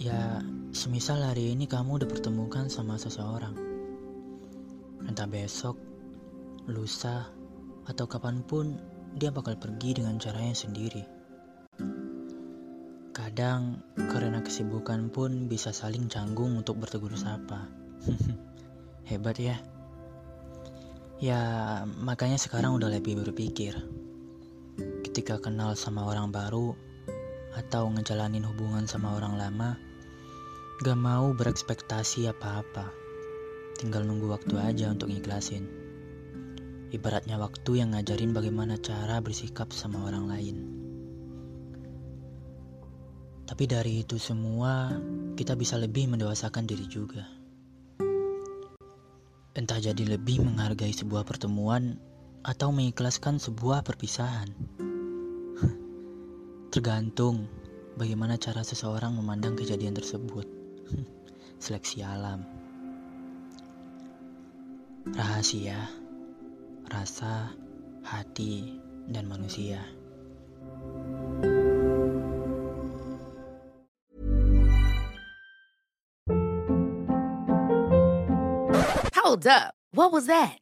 Ya, semisal hari ini kamu udah pertemukan sama seseorang. Entah besok, lusa, atau kapan pun dia bakal pergi dengan caranya sendiri. Kadang karena kesibukan pun bisa saling canggung untuk bertegur sapa. Hebat ya. Ya, makanya sekarang udah lebih berpikir. Ketika kenal sama orang baru atau ngejalanin hubungan sama orang lama, gak mau berekspektasi apa-apa. Tinggal nunggu waktu aja untuk ngikhlasin. Ibaratnya waktu yang ngajarin bagaimana cara bersikap sama orang lain. Tapi dari itu semua, kita bisa lebih mendewasakan diri juga. Entah jadi lebih menghargai sebuah pertemuan atau mengikhlaskan sebuah perpisahan. Tergantung bagaimana cara seseorang memandang kejadian tersebut. Seleksi alam. Rahasia, rasa, hati, dan manusia. Hold up. What was that?